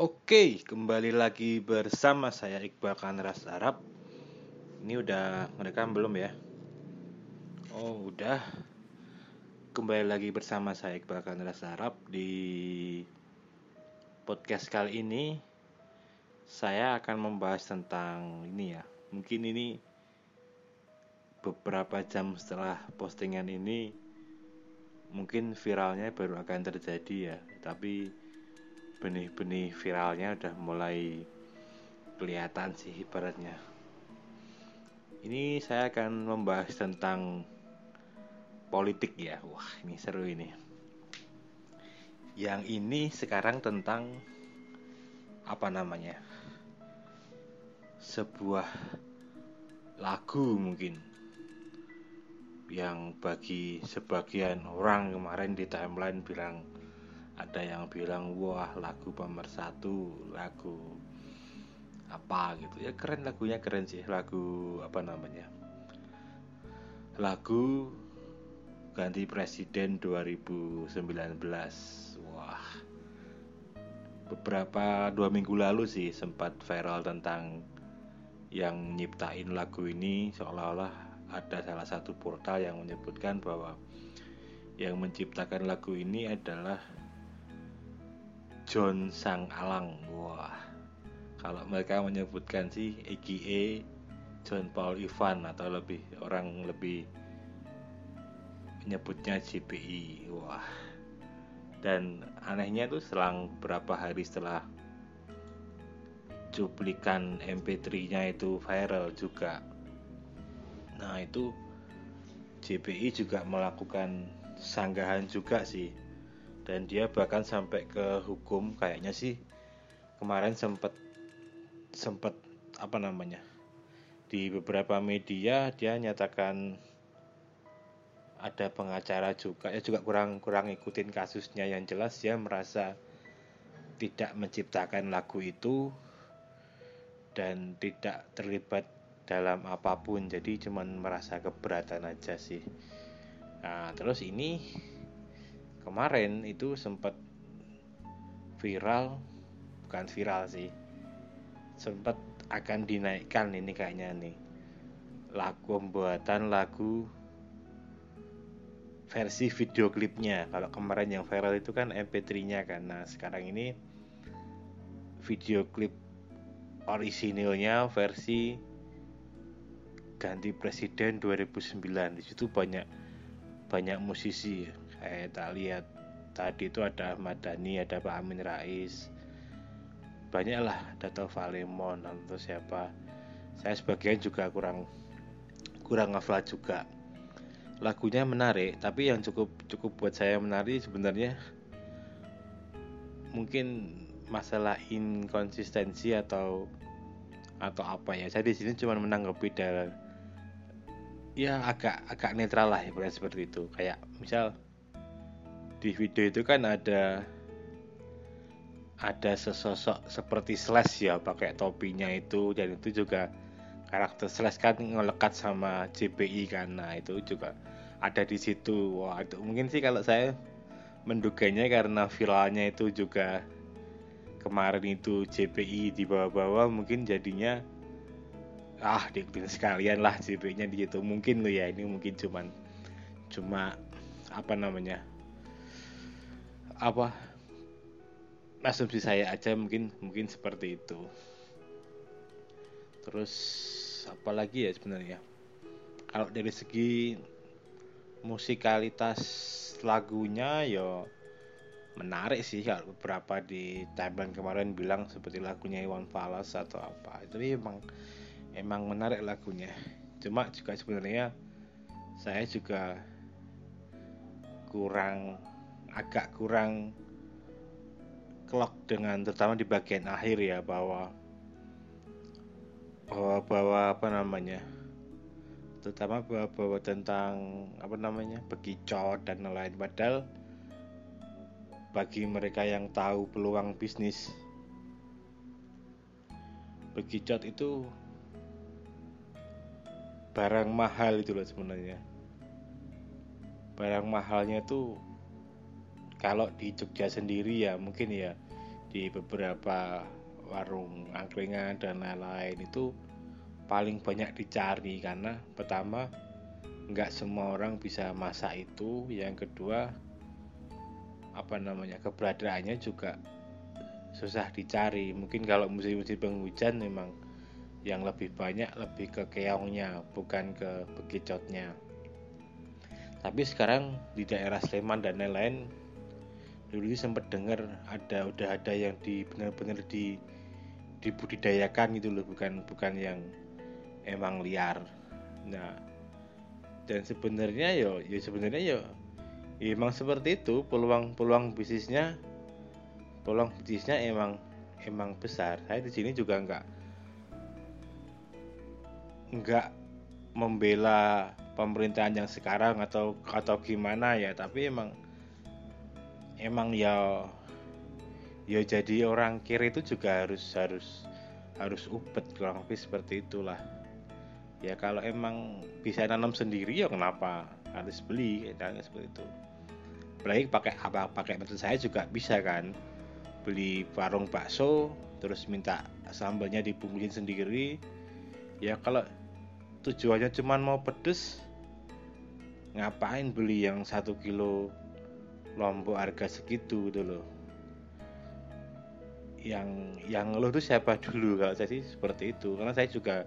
Oke, kembali lagi bersama saya Iqbal Kanras Arab. Ini udah merekam belum ya? Oh, udah. Kembali lagi bersama saya Iqbal Kanras Arab di podcast kali ini saya akan membahas tentang ini ya. Mungkin ini beberapa jam setelah postingan ini mungkin viralnya baru akan terjadi ya, tapi benih-benih viralnya udah mulai kelihatan sih ibaratnya. Ini saya akan membahas tentang politik ya. Wah, ini seru ini. Yang ini sekarang tentang apa namanya? Sebuah lagu mungkin yang bagi sebagian orang kemarin di timeline bilang ada yang bilang wah lagu pemersatu lagu apa gitu. Ya keren lagunya keren sih. Lagu apa namanya lagu ganti presiden 2019 wah beberapa dua minggu lalu sih sempat viral tentang yang nyiptain lagu ini seolah-olah ada salah satu portal yang menyebutkan bahwa yang menciptakan lagu ini adalah John Sang Alang. Wah kalau mereka menyebutkan sih EGE John Paul Ivan atau lebih orang lebih menyebutnya JPI wah. Dan anehnya tuh selang berapa hari setelah cuplikan MP3-nya itu viral juga. Nah itu JPI juga melakukan sanggahan juga sih dan dia bahkan sampai ke hukum kayaknya sih. Kemarin sempat sempat apa namanya di beberapa media dia nyatakan ada pengacara juga. Ya juga kurang kurang ikutin kasusnya. Yang jelas dia merasa tidak menciptakan lagu itu dan tidak terlibat dalam apa pun. Jadi cuman merasa keberatan aja sih. Nah terus ini kemarin itu sempat viral bukan viral sih sempat akan dinaikkan ini kayaknya nih. Lagu pembuatan lagu versi video klipnya. Kalau kemarin yang viral itu kan mp3 nya kan. Nah sekarang ini video klip orisinilnya versi ganti presiden 2009 di situ banyak banyak musisi saya tak lihat. Tadi itu ada Ahmad Dhani ada Pak Amin Rais. Banyak lah ada Valemon atau siapa? Saya sebagian juga kurang kurang ngafal juga. Lagunya menarik tapi yang cukup cukup buat saya menarik sebenarnya mungkin masalah inkonsistensi atau atau apa ya. Saya di sini cuma menanggapi dari ya agak agak netral lah ya seperti itu. Kayak misal di video itu kan ada ada sesosok seperti Slash ya pakai topinya itu. Dan itu juga karakter Slash kan ngelekat sama JPI kan. Nah itu juga ada di situ. Wah itu mungkin sih kalau saya menduganya karena viralnya itu juga kemarin itu JPI di bawah-bawah mungkin jadinya ah diikutin sekalian lah JPI-nya di situ. Mungkin lo ya ini mungkin cuman cuma apa namanya apa asumsi saya aja mungkin mungkin seperti itu. Terus apa lagi ya sebenarnya? Kalau dari segi musikalitas lagunya ya menarik sih kalau beberapa di timeline kemarin bilang seperti lagunya Iwan Fals atau apa. Itu emang emang menarik lagunya. Cuma juga sebenarnya saya juga kurang agak kurang klok dengan terutama di bagian akhir ya bahwa bahwa bahwa apa namanya terutama bahwa, bahwa tentang apa namanya bekicot dan lain padahal bagi mereka yang tahu peluang bisnis bekicot itu barang mahal itu loh sebenarnya. Barang mahalnya itu kalau di Jogja sendiri ya mungkin ya di beberapa warung angkringan dan lain-lain itu paling banyak dicari karena pertama nggak semua orang bisa masak itu. Yang kedua apa namanya keberadaannya juga susah dicari. Mungkin kalau musim-musim penghujan memang yang lebih banyak lebih ke keongnya bukan ke bekicotnya. Tapi sekarang di daerah Sleman dan lain-lain dulu sempat dengar ada udah ada yang di benar-benar di dibudidayakan gitu loh bukan bukan yang emang liar. Nah dan sebenarnya yo ya sebenarnya yo ya emang seperti itu peluang peluang bisnisnya peluang bisnisnya emang emang besar. Saya di sini juga nggak nggak membela pemerintahan yang sekarang atau atau gimana ya tapi emang emang ya ya jadi orang kiri itu juga harus harus harus ubet kurang lebih seperti itulah. Ya kalau emang bisa nanam sendiri ya kenapa harus beli? Ya, seperti itu. Apalagi pakai apa pakai metode saya juga bisa kan. Beli warung bakso terus minta sambalnya dibungkusin sendiri. Ya kalau tujuannya cuma mau pedes ngapain beli yang satu kilo lombok harga segitu gitu loh. Yang yang ngeluh itu siapa dulu? Kalau saya sih seperti itu. Karena saya juga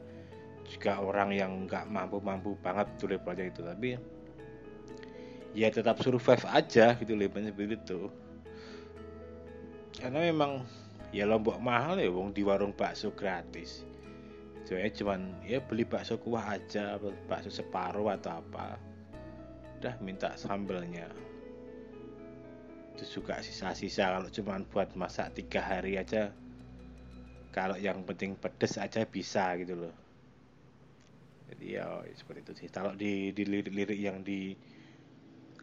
juga orang yang nggak mampu-mampu banget tuh levelnya itu. Tapi ya tetap survive aja gitu levelnya seperti itu karena memang ya lombok mahal ya wong di warung bakso gratis. Soalnya cuman ya beli bakso kuah aja bakso separuh atau apa. Udah minta sambelnya itu juga sisa-sisa. Kalau cuma buat masak tiga hari aja kalau yang penting pedes aja bisa gitu loh. Jadi ya seperti itu sih. Kalau di di lirik-lirik yang di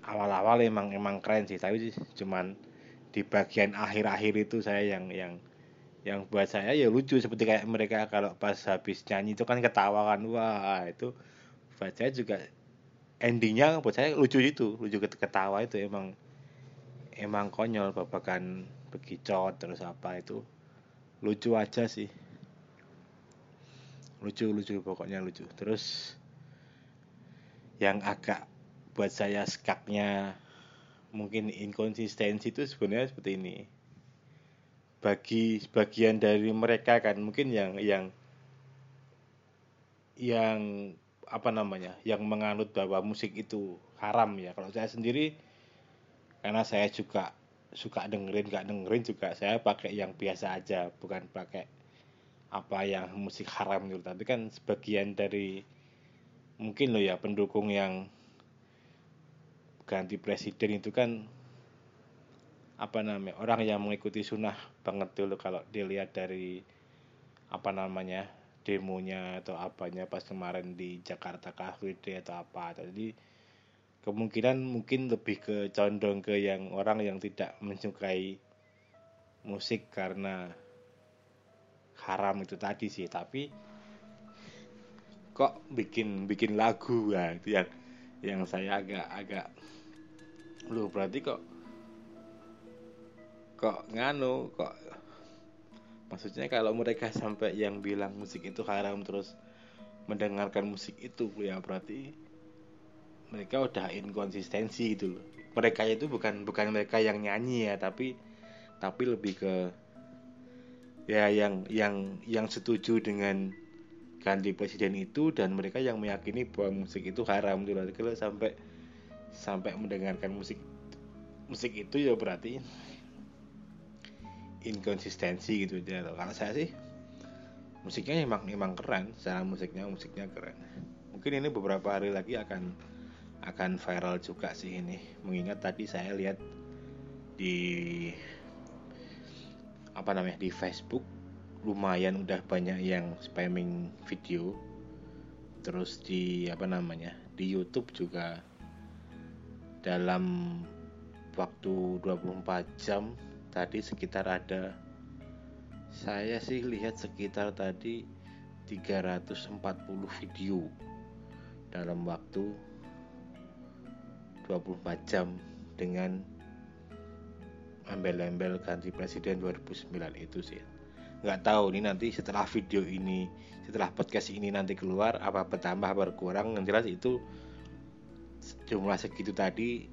awal-awal emang emang keren sih. Tapi cuman di bagian akhir-akhir itu saya yang yang yang buat saya ya lucu. Seperti kayak mereka kalau pas habis nyanyi itu kan ketawa kan. Wah itu buat saya juga endingnya buat saya lucu itu. Lucu ketawa itu emang emang konyol babakan begicot terus apa itu. Lucu aja sih. Lucu lucu pokoknya lucu. Terus yang agak buat saya skaknya mungkin inkonsistensi itu sebenarnya seperti ini. Bagi sebagian dari mereka kan mungkin yang yang yang apa namanya yang menganut bahwa musik itu haram ya. Kalau saya sendiri karena saya juga suka dengerin gak dengerin juga saya pakai yang biasa aja bukan pakai apa yang musik haram gitu. Tapi kan sebagian dari mungkin loh ya pendukung yang ganti presiden itu kan apa namanya orang yang mengikuti sunnah banget dulu kalau dilihat dari apa namanya demonya atau apanya pas kemarin di Jakarta Car atau apa. Jadi kemungkinan mungkin lebih ke condong ke yang orang yang tidak menyukai musik karena haram itu tadi sih. Tapi kok bikin bikin lagu? Ya itu yang yang saya agak agak lu berarti kok kok nganu kok maksudnya kalau mereka sampai yang bilang musik itu haram terus mendengarkan musik itu ya berarti mereka udah inkonsistensi gitu loh. Mereka itu bukan bukan mereka yang nyanyi ya tapi tapi lebih ke ya yang yang yang setuju dengan ganti presiden itu dan mereka yang meyakini bahwa musik itu haram gitu loh. Kalau sampai sampai mendengarkan musik musik itu ya berarti inkonsistensi gitu ya kalau saya sih musiknya emang emang keren. Secara musiknya musiknya keren. Mungkin ini beberapa hari lagi akan akan viral juga sih ini. Mengingat tadi saya lihat di apa namanya di Facebook lumayan udah banyak yang spamming video. Terus di apa namanya di YouTube juga dalam waktu 24 jam tadi sekitar ada saya sih lihat sekitar tadi 340 video dalam waktu 24 jam dengan embel-embel ganti presiden 2009 itu sih. Nggak tahu nih nanti setelah video ini setelah podcast ini nanti keluar apa bertambah apa berkurang yang jelas itu jumlah segitu tadi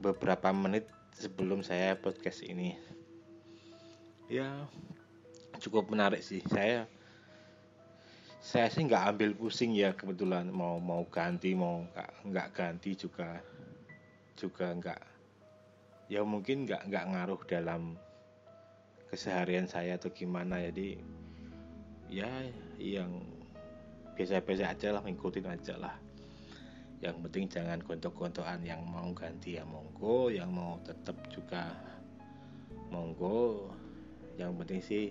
beberapa menit sebelum saya podcast ini. Ya cukup menarik sih. Saya saya sih nggak ambil pusing ya kebetulan mau mau ganti mau nggak ganti juga juga nggak ya mungkin nggak nggak ngaruh dalam keseharian saya atau gimana. Jadi ya yang biasa-biasa aja lah ngikutin aja lah. Yang penting jangan gontok-gontokan yang mau ganti ya monggo yang mau tetap juga monggo. Yang penting sih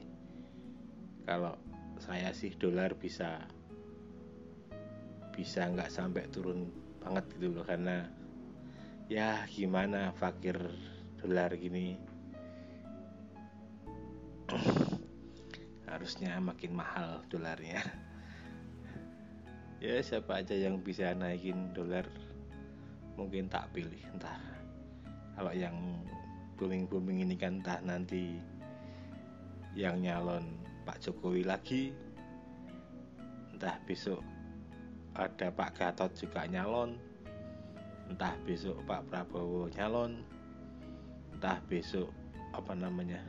kalau saya sih dolar bisa bisa nggak sampai turun banget gitu loh karena ya gimana fakir dolar gini. Harusnya makin mahal dolarnya. Ya siapa aja yang bisa naikin dolar mungkin tak pilih entah. Kalau yang booming booming ini kan entah nanti yang nyalon Pak Jokowi lagi. Entah besok ada Pak Gatot juga nyalon. Entah besok Pak Prabowo nyalon. Entah besok apa namanya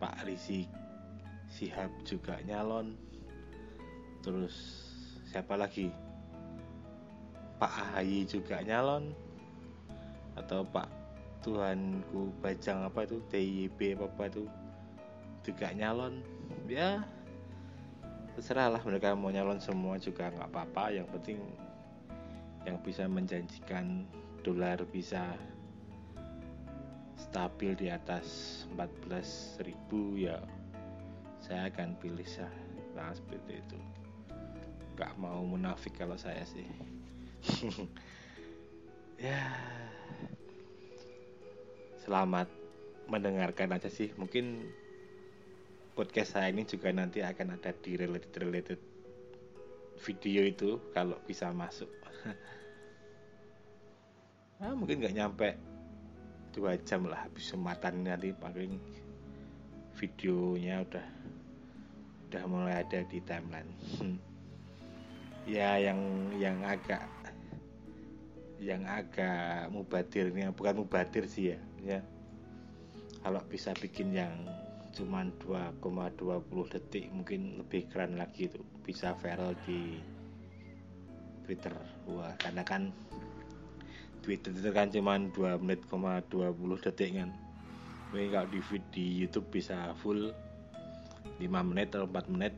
Pak Rizik Sihab juga nyalon. Terus siapa lagi? Pak Ahayi juga nyalon. Atau Pak Tuhanku Bajang apa itu? TIB apa apa itu juga nyalon. Ya terserah lah mereka mau nyalon semua juga nggak apa-apa. Yang penting yang bisa menjanjikan dolar bisa stabil di atas 14.000 ya saya akan pilih sah. Nah seperti itu. Nggak mau munafik kalau saya sih. Ya selamat mendengarkan aja sih. Mungkin podcast saya ini juga nanti akan ada di related related video itu kalau bisa masuk. Nah, mungkin nggak nyampe dua jam lah habis sematan nanti paling videonya udah udah mulai ada di timeline. Ya yang yang agak yang agak mubadir ini bukan mubadir sih ya ya. Kalau bisa bikin yang cuman 2,20 detik mungkin lebih keren lagi itu bisa viral di Twitter. Wah karena kan Twitter itu kan cuman 2 menit 20 detik kan. Ini kalau di, di YouTube bisa full 5 menit atau 4 menit.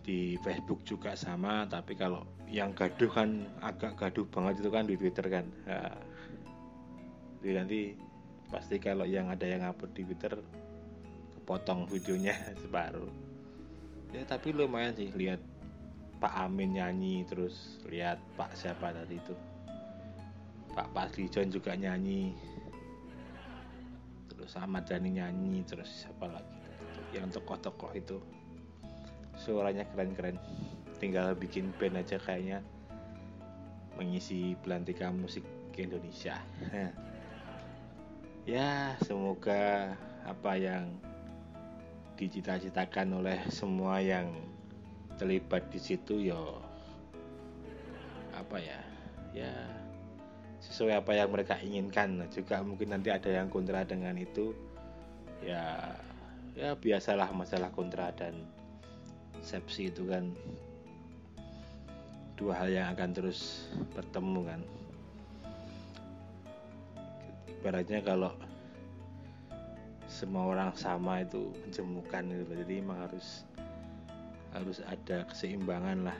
Di Facebook juga sama tapi kalau yang gaduh kan agak gaduh banget itu kan di Twitter kan. Nah, jadi nanti pasti kalau yang ada yang upload di Twitter kepotong videonya separuh. Ya tapi lumayan sih lihat Pak Amin nyanyi terus lihat Pak siapa tadi itu. Pak Pasli John juga nyanyi. Terus Ahmad Dhani nyanyi terus siapa lagi? Yang tokoh-tokoh itu. Suaranya keren-keren. Tinggal bikin band aja kayaknya mengisi pelantikan musik ke Indonesia ya semoga apa yang dicita-citakan oleh semua yang terlibat di situ ya apa ya ya sesuai apa yang mereka inginkan. Juga mungkin nanti ada yang kontra dengan itu ya ya biasalah masalah kontra dan sepsi itu kan dua hal yang akan terus bertemu kan ibaratnya kalau semua orang sama itu menjemukan gitu. Jadi emang harus harus ada keseimbangan lah.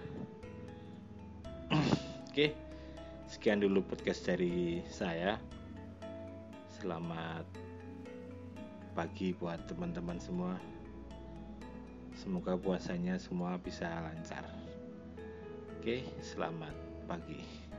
Oke sekian dulu podcast dari saya. Selamat pagi buat teman-teman semua. Semoga puasanya semua bisa lancar. Oke selamat pagi